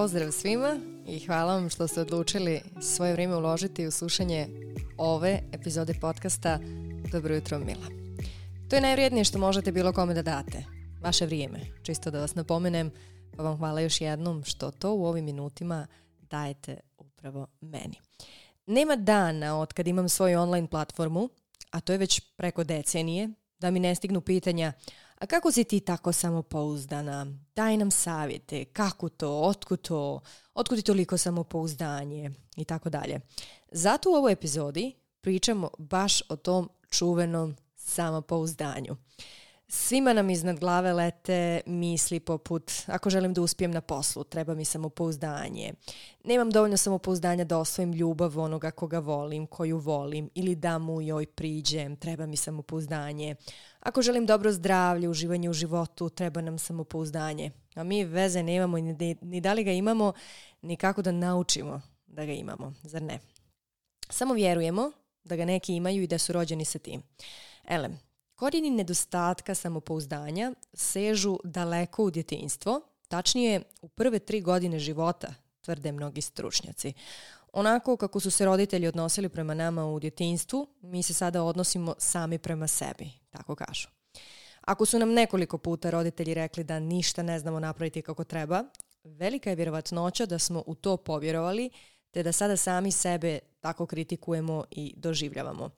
Pozdrav svima i hvala vam što ste odlučili svoje vrijeme uložiti u slušanje ove epizode podcasta Dobro jutro Mila. To je najvrijednije što možete bilo kome da date. Vaše vrijeme. Čisto da vas napomenem, pa vam hvala još jednom što to u ovim minutima dajete upravo meni. Nema dana od kad imam svoju online platformu, a to je već preko decenije, da mi ne stignu pitanja – a kako si ti tako samopouzdana? Daj nam savjete, kako to, otkud to, otkud je toliko samopouzdanje i tako dalje. Zato u ovoj epizodi pričamo baš o tom čuvenom samopouzdanju. Svima nam iznad glave lete misli poput ako želim da uspijem na poslu, treba mi samopouzdanje. Nemam dovoljno samopouzdanja da osvojim ljubav onoga koga volim, koju volim ili da mu joj priđem, treba mi samopouzdanje. Ako želim dobro zdravlje, uživanje u životu, treba nam samopouzdanje. A mi veze nemamo ni, ni da li ga imamo, ni kako da naučimo da ga imamo, zar ne? Samo vjerujemo da ga neki imaju i da su rođeni sa tim. Ele. Korijeni nedostatka samopouzdanja sežu daleko u djetinstvo, tačnije u prve tri godine života, tvrde mnogi stručnjaci. Onako kako su se roditelji odnosili prema nama u djetinstvu, mi se sada odnosimo sami prema sebi, tako kažu. Ako su nam nekoliko puta roditelji rekli da ništa ne znamo napraviti kako treba, velika je vjerovatnoća da smo u to povjerovali, te da sada sami sebe tako kritikujemo i doživljavamo.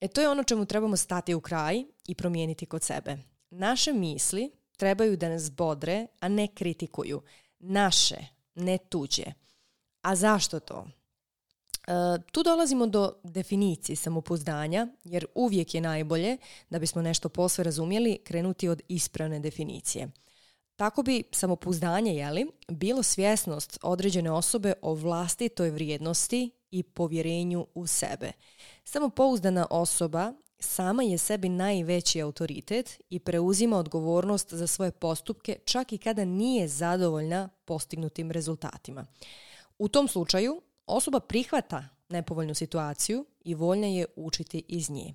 E to je ono čemu trebamo stati u kraj i promijeniti kod sebe. Naše misli trebaju da nas bodre, a ne kritikuju. Naše, ne tuđe. A zašto to? E, tu dolazimo do definicije samopouzdanja, jer uvijek je najbolje, da bismo nešto posve razumjeli, krenuti od ispravne definicije. Tako bi samopouzdanje, jeli, bilo svjesnost određene osobe o vlastitoj vrijednosti i povjerenju u sebe. Samopouzdana osoba sama je sebi najveći autoritet i preuzima odgovornost za svoje postupke čak i kada nije zadovoljna postignutim rezultatima. U tom slučaju osoba prihvata nepovoljnu situaciju i voljna je učiti iz nje.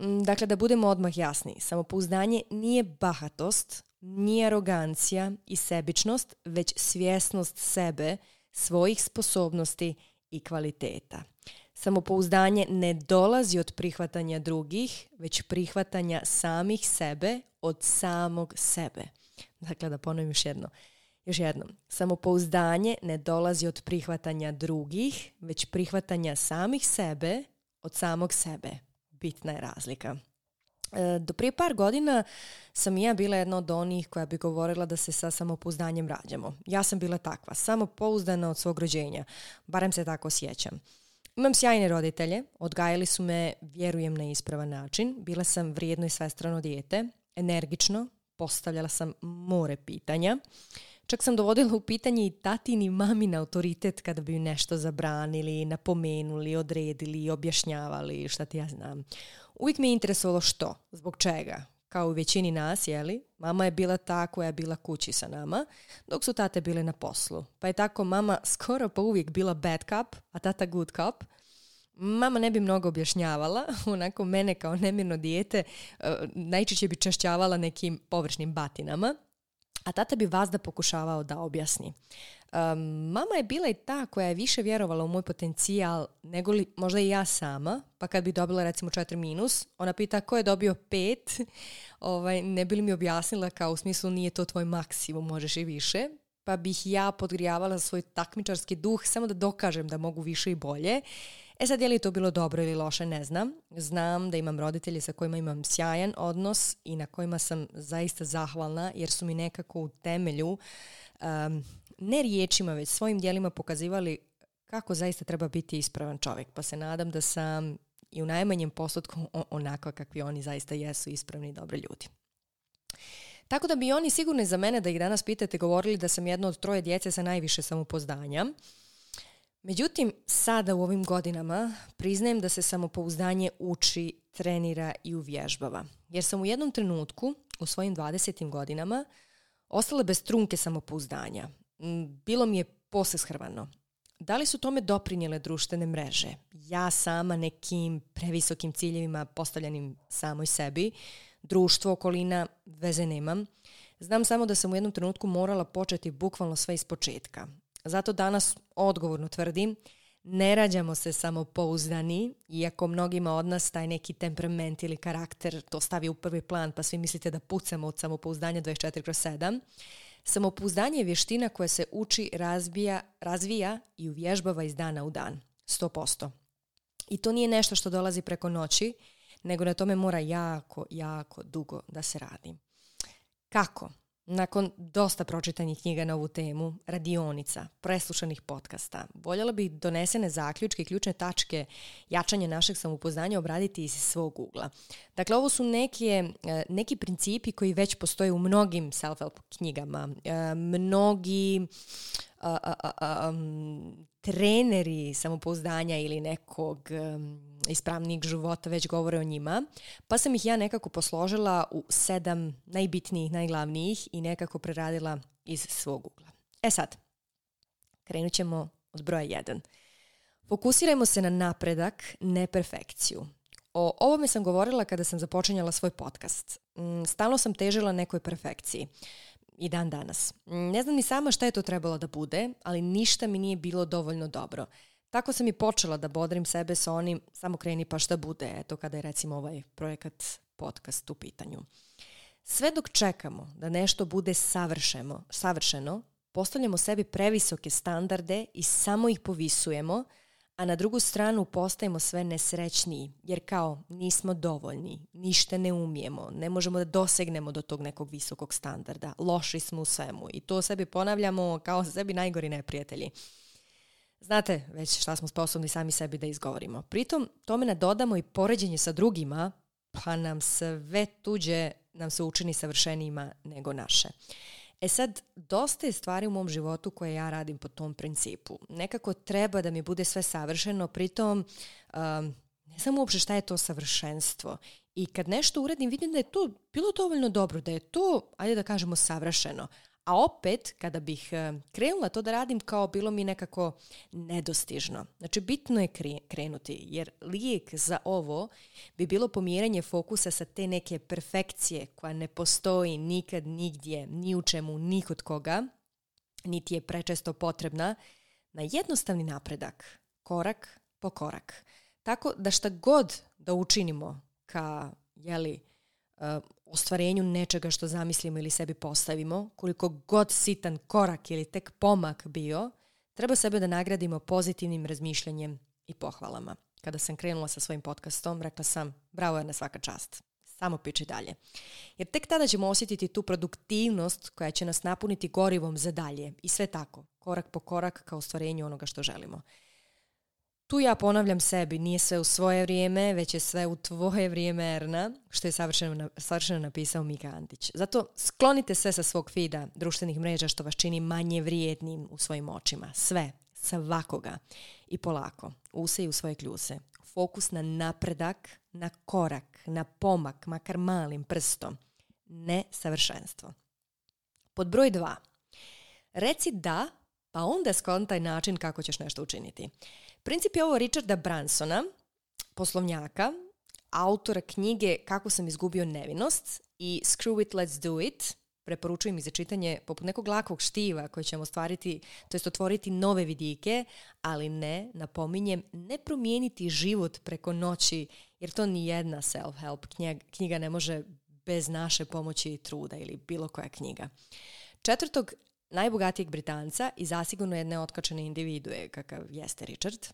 Mm, dakle, da budemo odmah jasni, samopouzdanje nije bahatost, nije arogancija i sebičnost, već svjesnost sebe, svojih sposobnosti i kvaliteta. Samopouzdanje ne dolazi od prihvatanja drugih, već prihvatanja samih sebe od samog sebe. Dakle, da ponovim još jedno. Još jednom, samopouzdanje ne dolazi od prihvatanja drugih, već prihvatanja samih sebe od samog sebe. Bitna je razlika. E, do prije par godina sam i ja bila jedna od onih koja bi govorila da se sa samopouzdanjem rađamo. Ja sam bila takva, samopouzdana od svog rođenja, barem se tako sjećam. Imam sjajne roditelje, odgajali su me, vjerujem, na ispravan način. Bila sam vrijedno i svestrano dijete, energično, postavljala sam more pitanja. Čak sam dovodila u pitanje i tatini i mamin autoritet kada bi nešto zabranili, napomenuli, odredili, objašnjavali, šta ti ja znam. Uvijek mi je interesovalo što, zbog čega, kao u većini nas, jeli, mama je bila ta koja je bila kući sa nama, dok su tate bile na poslu. Pa je tako mama skoro pa uvijek bila bad cup, a tata good cup. Mama ne bi mnogo objašnjavala, onako mene kao nemirno dijete eh, najčešće bi češćavala nekim površnim batinama – a tata bi vas da pokušavao da objasni. mama je bila i ta koja je više vjerovala u moj potencijal nego li možda i ja sama, pa kad bi dobila recimo 4 minus, ona pita ko je dobio 5, ovaj, ne bi li mi objasnila kao u smislu nije to tvoj maksimum, možeš i više, pa bih ja podgrijavala svoj takmičarski duh samo da dokažem da mogu više i bolje E sad, je li to bilo dobro ili loše, ne znam. Znam da imam roditelje sa kojima imam sjajan odnos i na kojima sam zaista zahvalna jer su mi nekako u temelju, ne riječima, već svojim dijelima pokazivali kako zaista treba biti ispravan čovjek. Pa se nadam da sam i u najmanjem postotku onako kakvi oni zaista jesu ispravni i dobri ljudi. Tako da bi oni sigurni za mene da ih danas pitate govorili da sam jedno od troje djece sa najviše samopoznanja. Međutim, sada u ovim godinama priznajem da se samopouzdanje uči, trenira i uvježbava. Jer sam u jednom trenutku, u svojim 20. godinama, ostala bez trunke samopouzdanja. Mm, bilo mi je poseshrvano. Da li su tome doprinjele društvene mreže? Ja sama nekim previsokim ciljevima postavljenim samoj sebi, društvo, okolina, veze nemam. Znam samo da sam u jednom trenutku morala početi bukvalno sve iz početka. Zato danas odgovorno tvrdim, ne rađamo se samopouzdani, iako mnogima od nas taj neki temperament ili karakter to stavi u prvi plan, pa svi mislite da pucamo od samopouzdanja 24 kroz 7. Samopouzdanje je vještina koja se uči, razbija, razvija i uvježbava iz dana u dan. 100%. I to nije nešto što dolazi preko noći, nego na tome mora jako, jako dugo da se radi. Kako? Nakon dosta pročitanih knjiga na ovu temu, radionica, preslušanih podcasta, voljela bi donesene zaključke i ključne tačke jačanja našeg samopoznanja obraditi iz svog ugla. Dakle, ovo su e, neki principi koji već postoje u mnogim self-help knjigama. E, mnogi treneri samopouzdanja ili nekog ispravnijeg života već govore o njima, pa sam ih ja nekako posložila u sedam najbitnijih, najglavnijih i nekako preradila iz svog ugla. E sad, krenut ćemo od broja jedan. Fokusirajmo se na napredak, ne perfekciju. O ovome sam govorila kada sam započinjala svoj podcast. Mm, stalno sam težila nekoj perfekciji i dan danas. Mm, ne znam ni sama šta je to trebalo da bude, ali ništa mi nije bilo dovoljno dobro. Tako sam i počela da bodrim sebe sa onim samo kreni pa šta bude, eto kada je recimo ovaj projekat podcast u pitanju. Sve dok čekamo da nešto bude savršeno, savršeno, postavljamo sebi previsoke standarde i samo ih povisujemo, a na drugu stranu postajemo sve nesrećniji, jer kao nismo dovoljni, ništa ne umijemo, ne možemo da dosegnemo do tog nekog visokog standarda, loši smo u svemu i to sebi ponavljamo kao sebi najgori neprijatelji. Znate već šta smo sposobni sami sebi da izgovorimo. Pritom tome nadodamo i poređenje sa drugima, pa nam sve tuđe nam se učini savršenijima nego naše. E sad, dosta je stvari u mom životu koje ja radim po tom principu. Nekako treba da mi bude sve savršeno, pritom um, ne znam uopšte šta je to savršenstvo. I kad nešto uradim, vidim da je to bilo dovoljno dobro, da je to, ajde da kažemo, savršeno. A opet, kada bih eh, krenula to da radim, kao bilo mi nekako nedostižno. Znači, bitno je krenuti, jer lijek za ovo bi bilo pomjeranje fokusa sa te neke perfekcije koja ne postoji nikad, nigdje, ni u čemu, ni kod koga, niti je prečesto potrebna, na jednostavni napredak, korak po korak. Tako da šta god da učinimo ka jeli, eh, ostvarenju nečega što zamislimo ili sebi postavimo, koliko god sitan korak ili tek pomak bio, treba sebe da nagradimo pozitivnim razmišljanjem i pohvalama. Kada sam krenula sa svojim podcastom, rekla sam bravo je na svaka čast. Samo piči dalje. Jer tek tada ćemo osjetiti tu produktivnost koja će nas napuniti gorivom za dalje. I sve tako, korak po korak ka ostvarenju onoga što želimo. Tu ja ponavljam sebi, nije sve u svoje vrijeme, već je sve u tvoje vrijeme, Erna, što je savršeno, savršeno napisao Mika Antić. Zato sklonite sve sa svog fida društvenih mreža što vas čini manje vrijednim u svojim očima. Sve, svakoga. I polako, use i u svoje kljuse. Fokus na napredak, na korak, na pomak, makar malim prstom. Ne savršenstvo. Pod broj dva. Reci da, pa onda skontaj način kako ćeš nešto učiniti. Princip je ovo Richarda Bransona, poslovnjaka, autora knjige Kako sam izgubio nevinost i Screw it, let's do it, preporučujem i za čitanje poput nekog lakog štiva koji ćemo ostvariti, to jest otvoriti nove vidike, ali ne, napominjem, ne promijeniti život preko noći, jer to ni jedna self-help knjiga ne može bez naše pomoći i truda ili bilo koja knjiga. Četvrtog najbogatijeg Britanca i zasigurno jedne otkačene individue, kakav jeste Richard.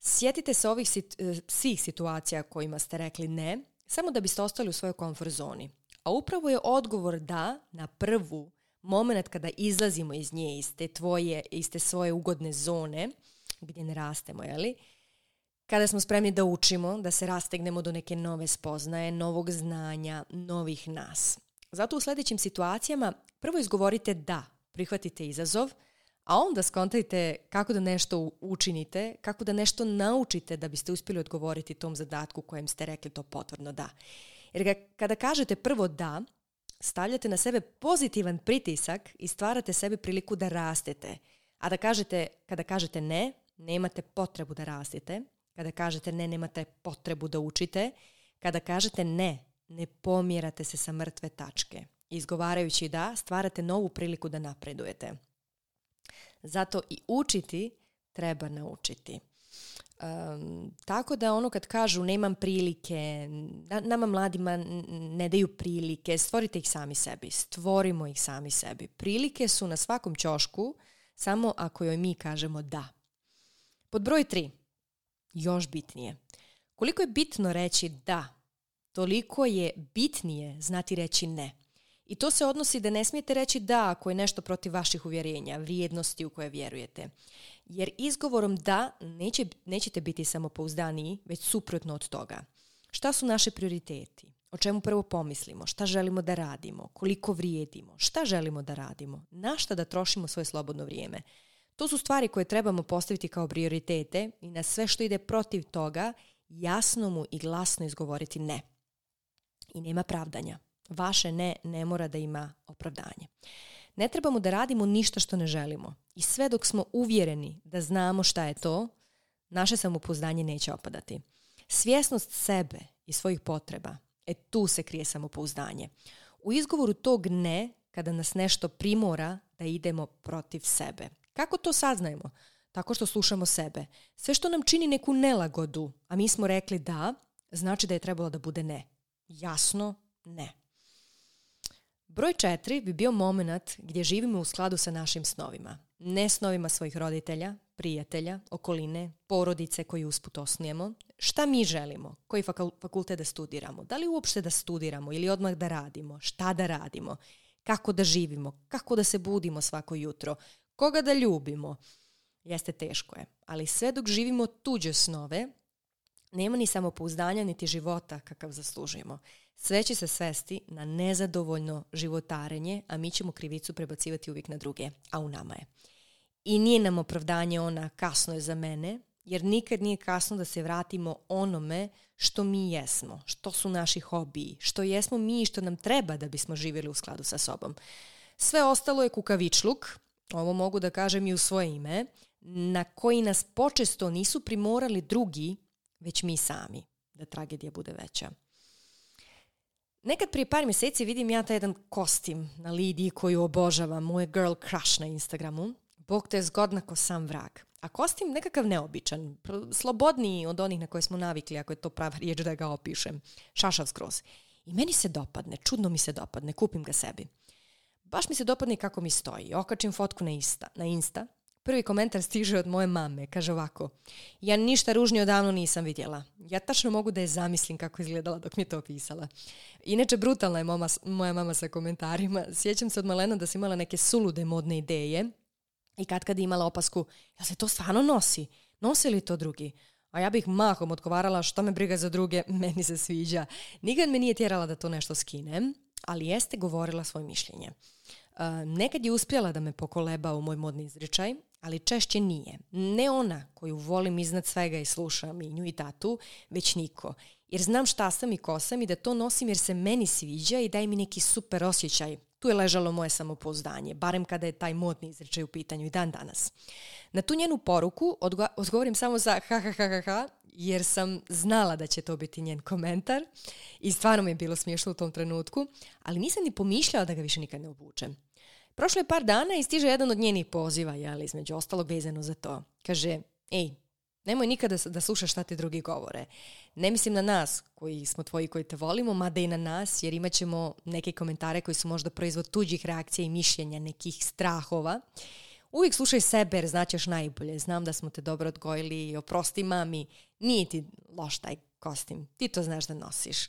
Sjetite se ovih e, svih situacija kojima ste rekli ne, samo da biste ostali u svojoj komfort zoni. A upravo je odgovor da na prvu moment kada izlazimo iz nje, iz te tvoje, iz te svoje ugodne zone, gdje ne rastemo, jeli? Kada smo spremni da učimo, da se rastegnemo do neke nove spoznaje, novog znanja, novih nas. Zato u sljedećim situacijama prvo izgovorite da prihvatite izazov, a onda skontajte kako da nešto učinite, kako da nešto naučite da biste uspjeli odgovoriti tom zadatku kojem ste rekli to potvrdno da. Jer kada kažete prvo da, stavljate na sebe pozitivan pritisak i stvarate sebi priliku da rastete. A da kažete, kada kažete ne, nemate potrebu da rastete. Kada kažete ne, nemate potrebu da učite. Kada kažete ne, ne pomirate se sa mrtve tačke izgovarajući da, stvarate novu priliku da napredujete. Zato i učiti treba naučiti. tako da ono kad kažu nemam prilike, nama mladima ne daju prilike, stvorite ih sami sebi, stvorimo ih sami sebi. Prilike su na svakom ćošku, samo ako joj mi kažemo da. Pod broj tri, još bitnije. Koliko je bitno reći da, toliko je bitnije znati reći ne. I to se odnosi da ne smijete reći da ako je nešto protiv vaših uvjerenja, vrijednosti u koje vjerujete. Jer izgovorom da nećete biti samopouzdaniji, već suprotno od toga. Šta su naše prioriteti? O čemu prvo pomislimo? Šta želimo da radimo? Koliko vrijedimo? Šta želimo da radimo? Na šta da trošimo svoje slobodno vrijeme? To su stvari koje trebamo postaviti kao prioritete i na sve što ide protiv toga jasno mu i glasno izgovoriti ne. I nema pravdanja vaše ne ne mora da ima opravdanje. Ne trebamo da radimo ništa što ne želimo i sve dok smo uvjereni da znamo šta je to, naše samopouzdanje neće opadati. Svjesnost sebe i svojih potreba, e tu se krije samopouzdanje. U izgovoru tog ne, kada nas nešto primora da idemo protiv sebe. Kako to saznajemo? Tako što slušamo sebe. Sve što nam čini neku nelagodu, a mi smo rekli da, znači da je trebalo da bude ne. Jasno, ne. Broj četiri bi bio moment gdje živimo u skladu sa našim snovima. Ne snovima svojih roditelja, prijatelja, okoline, porodice koji usput osnijemo. Šta mi želimo? Koji fakultet da studiramo? Da li uopšte da studiramo ili odmah da radimo? Šta da radimo? Kako da živimo? Kako da se budimo svako jutro? Koga da ljubimo? Jeste teško je, ali sve dok živimo tuđe snove, nema ni samopouzdanja niti života kakav zaslužujemo. Sve će se svesti na nezadovoljno životarenje, a mi ćemo krivicu prebacivati uvijek na druge, a u nama je. I nije nam opravdanje ona kasno je za mene, jer nikad nije kasno da se vratimo onome što mi jesmo, što su naši hobiji, što jesmo mi i što nam treba da bismo živjeli u skladu sa sobom. Sve ostalo je kukavičluk, ovo mogu da kažem i u svoje ime, na koji nas počesto nisu primorali drugi, već mi sami, da tragedija bude veća. Nekad prije par mjeseci vidim ja taj jedan kostim na Lidiji koju obožavam, moje girl crush na Instagramu. Bog te je zgodna ko sam vrag. A kostim nekakav neobičan, slobodniji od onih na koje smo navikli, ako je to prava riječ da ga opišem. Šašav skroz. I meni se dopadne, čudno mi se dopadne, kupim ga sebi. Baš mi se dopadne kako mi stoji. Okačim fotku na, na Insta Prvi komentar stiže od moje mame, kaže ovako. Ja ništa ružnije odavno nisam vidjela. Ja tačno mogu da je zamislim kako izgledala dok mi je to opisala. Inače, brutalna je moja mama sa komentarima. Sjećam se od malena da si imala neke sulude modne ideje i kad kad je imala opasku, ja se to stvarno nosi? Nosi li to drugi? A ja bih mahom odgovarala što me briga za druge, meni se sviđa. Nikad me nije tjerala da to nešto skinem, ali jeste govorila svoje mišljenje. Nekad je uspjela da me pokoleba u moj modni izričaj, ali češće nije. Ne ona koju volim iznad svega i slušam i nju i tatu, već niko. Jer znam šta sam i ko sam i da to nosim jer se meni sviđa i daje mi neki super osjećaj. Tu je ležalo moje samopouzdanje, barem kada je taj modni izričaj u pitanju i dan danas. Na tu njenu poruku odgovorim samo za ha ha ha ha jer sam znala da će to biti njen komentar i stvarno mi je bilo smiješno u tom trenutku, ali nisam ni pomišljala da ga više nikad ne obučem. Prošlo je par dana i stiže jedan od njenih poziva, ali između ostalog vezano za to. Kaže, ej, nemoj nikada da slušaš šta ti drugi govore. Ne mislim na nas koji smo tvoji koji te volimo, mada i na nas jer imat ćemo neke komentare koji su možda proizvod tuđih reakcija i mišljenja, nekih strahova. Uvijek slušaj sebe jer znaćeš najbolje. Znam da smo te dobro odgojili i oprosti mami, nije ti loš taj kostim. Ti to znaš da nosiš.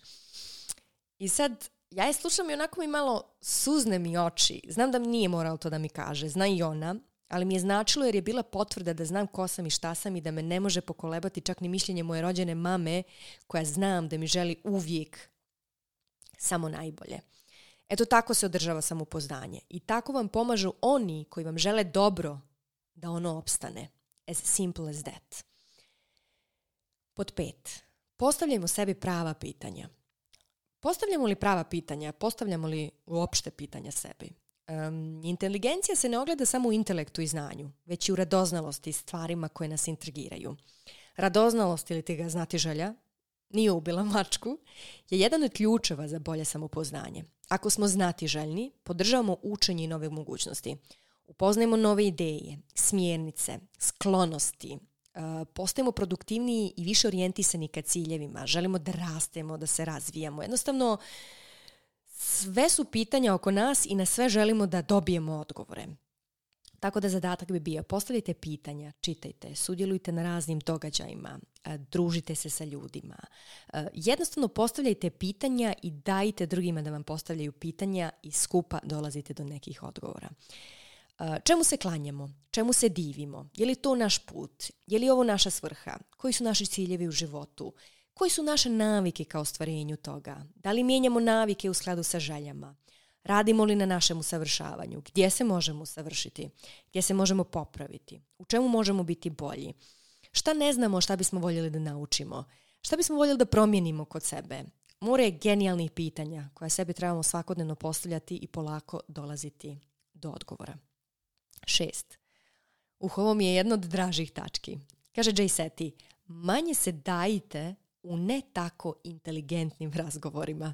I sad ja je slušam i onako mi malo suzne mi oči. Znam da nije moralo to da mi kaže, zna i ona, ali mi je značilo jer je bila potvrda da znam ko sam i šta sam i da me ne može pokolebati čak ni mišljenje moje rođene mame koja znam da mi želi uvijek samo najbolje. Eto tako se održava samopoznanje. i tako vam pomažu oni koji vam žele dobro da ono opstane. As simple as that. Pod pet. Postavljajmo sebi prava pitanja. Postavljamo li prava pitanja? Postavljamo li uopšte pitanja sebi? Um, inteligencija se ne ogleda samo u intelektu i znanju, već i u radoznalosti i stvarima koje nas intrigiraju. Radoznalost ili ti ga znati želja, nije ubila mačku, je jedan od ključeva za bolje samopoznanje. Ako smo znati željni, podržavamo učenje i nove mogućnosti. Upoznajmo nove ideje, smjernice, sklonosti, postajemo produktivniji i više orijentisani ka ciljevima, želimo da rastemo, da se razvijamo. Jednostavno, sve su pitanja oko nas i na sve želimo da dobijemo odgovore. Tako da zadatak bi bio postavite pitanja, čitajte, sudjelujte na raznim događajima, e, družite se sa ljudima. E, jednostavno postavljajte pitanja i dajte drugima da vam postavljaju pitanja i skupa dolazite do nekih odgovora. Čemu se klanjamo? Čemu se divimo? Je li to naš put? Je li ovo naša svrha? Koji su naši ciljevi u životu? Koji su naše navike kao ostvarenju toga? Da li mijenjamo navike u skladu sa željama? Radimo li na našem usavršavanju? Gdje se možemo usavršiti? Gdje se možemo popraviti? U čemu možemo biti bolji? Šta ne znamo, šta bismo voljeli da naučimo? Šta bismo voljeli da promijenimo kod sebe? More genijalnih pitanja koja sebi trebamo svakodnevno postavljati i polako dolaziti do odgovora. Šest. U ovo je jedna od dražih tački. Kaže Jay Seti, manje se dajte u ne tako inteligentnim razgovorima.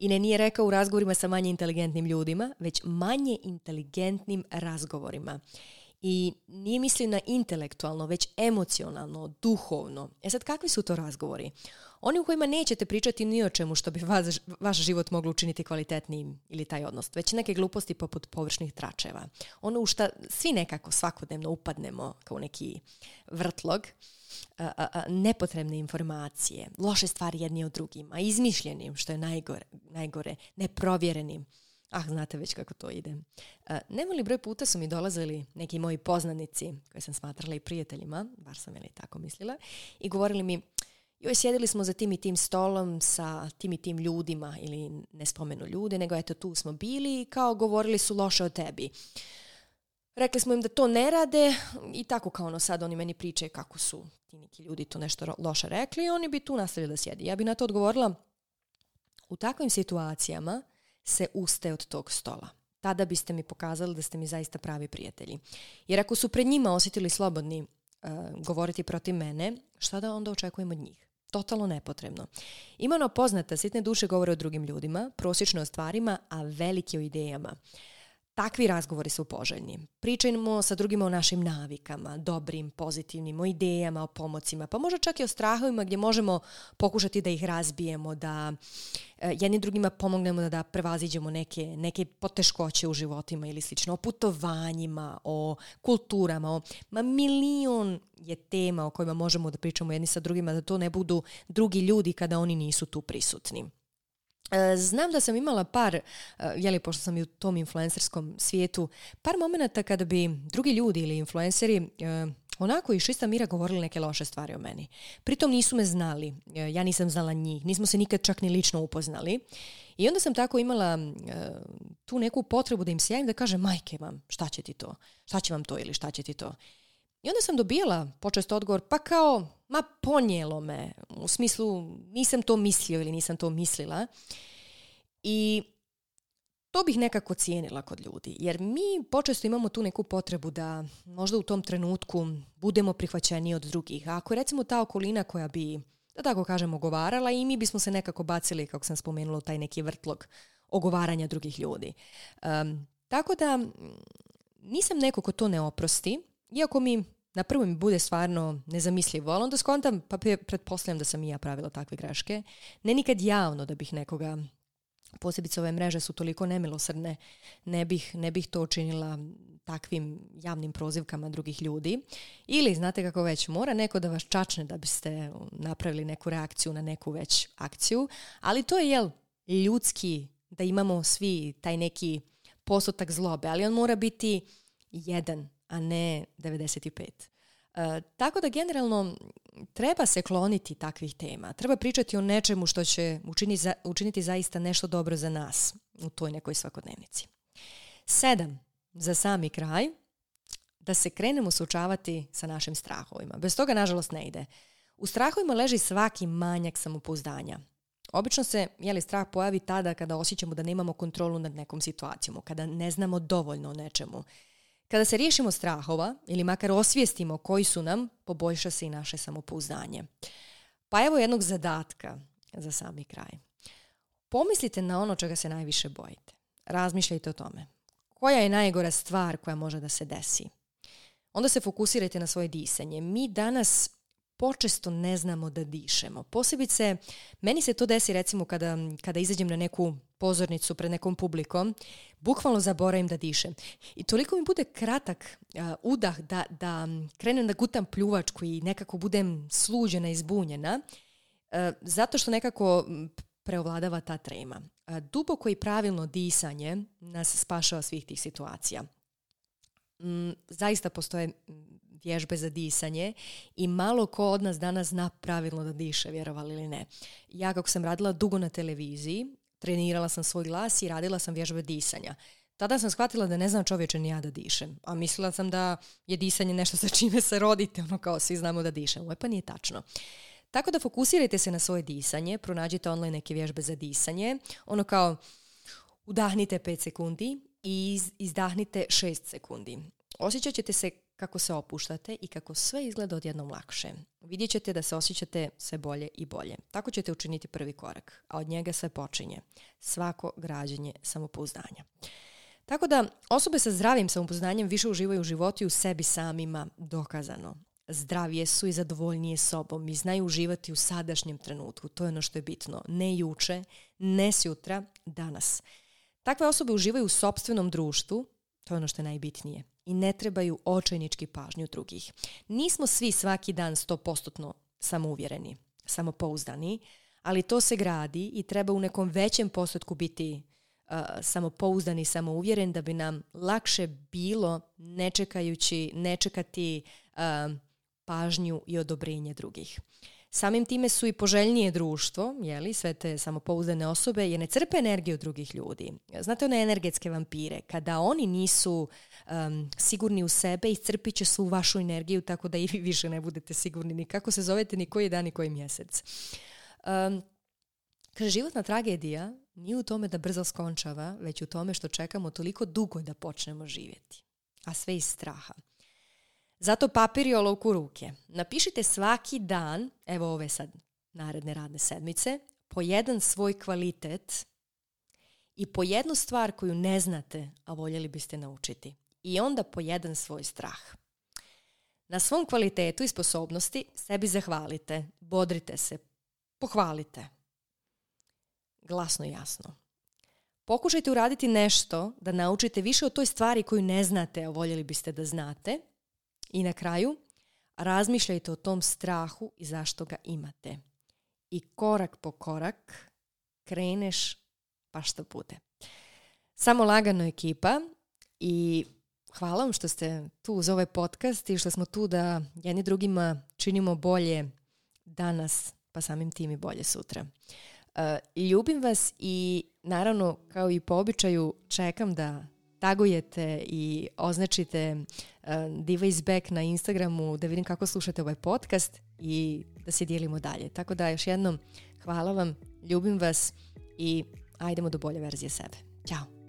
I ne nije rekao u razgovorima sa manje inteligentnim ljudima, već manje inteligentnim razgovorima i nije mislio na intelektualno, već emocionalno, duhovno. E sad, kakvi su to razgovori? Oni u kojima nećete pričati ni o čemu što bi vaš, vaš život moglo učiniti kvalitetnijim ili taj odnos, već neke gluposti poput površnih tračeva. Ono u što svi nekako svakodnevno upadnemo kao neki vrtlog, nepotrebne informacije, loše stvari jedni od drugima, izmišljenim, što je najgore, najgore neprovjerenim ah, znate već kako to ide. E, nemali broj puta su mi dolazili neki moji poznanici, koje sam smatrala i prijateljima, bar sam ili tako mislila, i govorili mi, joj, sjedili smo za tim i tim stolom sa tim i tim ljudima, ili ne spomenu ljude, nego eto tu smo bili i kao govorili su loše o tebi. Rekli smo im da to ne rade i tako kao ono sad oni meni pričaju kako su ti neki ljudi to nešto loše rekli i oni bi tu nastavili da sjedi. Ja bi na to odgovorila, u takvim situacijama se uste od tog stola. Tada biste mi pokazali da ste mi zaista pravi prijatelji. Jer ako su pred njima osjetili slobodni e, govoriti protiv mene, šta da onda očekujem od njih? Totalno nepotrebno. Imano poznata sitne duše govore o drugim ljudima, prosječno o stvarima, a veliki o idejama. Takvi razgovori su poželjni. Pričajmo sa drugima o našim navikama, dobrim, pozitivnim, o idejama, o pomocima, pa možda čak i o strahovima gdje možemo pokušati da ih razbijemo, da e, jednim drugima pomognemo da, prevaziđemo neke, neke poteškoće u životima ili slično, o putovanjima, o kulturama, o, ma milion je tema o kojima možemo da pričamo jedni sa drugima, da to ne budu drugi ljudi kada oni nisu tu prisutni. E, znam da sam imala par, e, jeli pošto sam i u tom influencerskom svijetu, par momenata kada bi drugi ljudi ili influenceri e, onako iz šista mira govorili neke loše stvari o meni. Pritom nisu me znali, ja nisam znala njih, nismo se nikad čak ni lično upoznali. I onda sam tako imala tu neku potrebu da im sjajim da kažem majke vam, šta će ti to, šta će vam to ili šta će ti to. I onda sam dobila počesto odgovor, pa kao, ma ponijelo me, u smislu nisam to mislio ili nisam to mislila. I to bih nekako cijenila kod ljudi, jer mi počesto imamo tu neku potrebu da možda u tom trenutku budemo prihvaćeni od drugih. A ako je recimo ta okolina koja bi, da tako kažem, ogovarala i mi bismo se nekako bacili, kako sam spomenula, taj neki vrtlog ogovaranja drugih ljudi. tako da mm, nisam neko ko to ne oprosti, iako mi na prvu mi bude stvarno nezamislivo, ali onda skontam, pa pretpostavljam da sam i ja pravila takve greške. Ne nikad javno da bih nekoga, posebice ove mreže su toliko nemilosrdne, ne bih, ne bih to učinila takvim javnim prozivkama drugih ljudi. Ili, znate kako već, mora neko da vas čačne da biste napravili neku reakciju na neku već akciju, ali to je, jel, ljudski da imamo svi taj neki postotak zlobe, ali on mora biti jedan a ne 95. E, tako da generalno treba se kloniti takvih tema. Treba pričati o nečemu što će učini za, učiniti zaista nešto dobro za nas u toj nekoj svakodnevnici. Sedam, za sami kraj, da se krenemo suočavati sa našim strahovima. Bez toga, nažalost, ne ide. U strahovima leži svaki manjak samopouzdanja. Obično se li strah pojavi tada kada osjećamo da nemamo kontrolu nad nekom situacijom, kada ne znamo dovoljno o nečemu, kada se riješimo strahova ili makar osvijestimo koji su nam, poboljša se i naše samopouzdanje. Pa evo jednog zadatka za sami kraj. Pomislite na ono čega se najviše bojite. Razmišljajte o tome. Koja je najgora stvar koja može da se desi? Onda se fokusirajte na svoje disanje. Mi danas počesto ne znamo da dišemo. Posebice, meni se to desi recimo kada, kada izađem na neku pozornicu pred nekom publikom, bukvalno zaboravim da dišem. I toliko mi bude kratak e, udah da, da krenem da gutam pljuvačku i nekako budem sluđena i zbunjena, e, zato što nekako preovladava ta trema. E, duboko i pravilno disanje nas spašava svih tih situacija. zaista postoje vježbe za disanje i malo ko od nas danas zna pravilno da diše, vjerovali ili ne. Ja kako sam radila dugo na televiziji, trenirala sam svoj glas i radila sam vježbe disanja. Tada sam shvatila da ne znam čovječe ni ja da dišem, a mislila sam da je disanje nešto sa čime se rodite, ono kao svi znamo da dišemo, e pa nije tačno. Tako da fokusirajte se na svoje disanje, pronađite online neke vježbe za disanje, ono kao udahnite 5 sekundi i izdahnite 6 sekundi. Osjećat ćete se kako se opuštate i kako sve izgleda odjednom lakše. Vidjet ćete da se osjećate sve bolje i bolje. Tako ćete učiniti prvi korak, a od njega sve počinje. Svako građenje samopouzdanja. Tako da osobe sa zdravim samopoznanjem više uživaju u životu i u sebi samima dokazano. Zdravije su i zadovoljnije sobom i znaju uživati u sadašnjem trenutku. To je ono što je bitno. Ne juče, ne sutra, danas. Takve osobe uživaju u sobstvenom društvu, to je ono što je najbitnije i ne trebaju očajnički pažnju drugih. Nismo svi svaki dan 100% samouvjereni, samopouzdani, ali to se gradi i treba u nekom većem postotku biti uh, samopouzdan i samouvjeren da bi nam lakše bilo ne čekajući, ne čekati uh, pažnju i odobrenje drugih. Samim time su i poželjnije društvo, jeli, sve te samopouzdane osobe, jer ne crpe energiju drugih ljudi. Znate one energetske vampire, kada oni nisu sigurni u sebe, iscrpit će svu vašu energiju tako da i vi više ne budete sigurni ni kako se zovete, ni koji dan, ni koji mjesec. Um, životna tragedija nije u tome da brzo skončava, već u tome što čekamo toliko dugo da počnemo živjeti. A sve iz straha. Zato papir i olovku ruke. Napišite svaki dan, evo ove sad naredne radne sedmice, po jedan svoj kvalitet i po jednu stvar koju ne znate, a voljeli biste naučiti. I onda po jedan svoj strah. Na svom kvalitetu i sposobnosti sebi zahvalite, bodrite se, pohvalite. Glasno i jasno. Pokušajte uraditi nešto da naučite više o toj stvari koju ne znate, a voljeli biste da znate – i na kraju, razmišljajte o tom strahu i zašto ga imate. I korak po korak kreneš pa što bude. Samo lagano ekipa i hvala vam što ste tu uz ovaj podcast i što smo tu da jedni drugima činimo bolje danas pa samim tim i bolje sutra. E, ljubim vas i naravno kao i po običaju čekam da tagujete i označite Diva back na Instagramu da vidim kako slušate ovaj podcast i da se dijelimo dalje. Tako da još jednom hvala vam, ljubim vas i ajdemo do bolje verzije sebe. Ćao!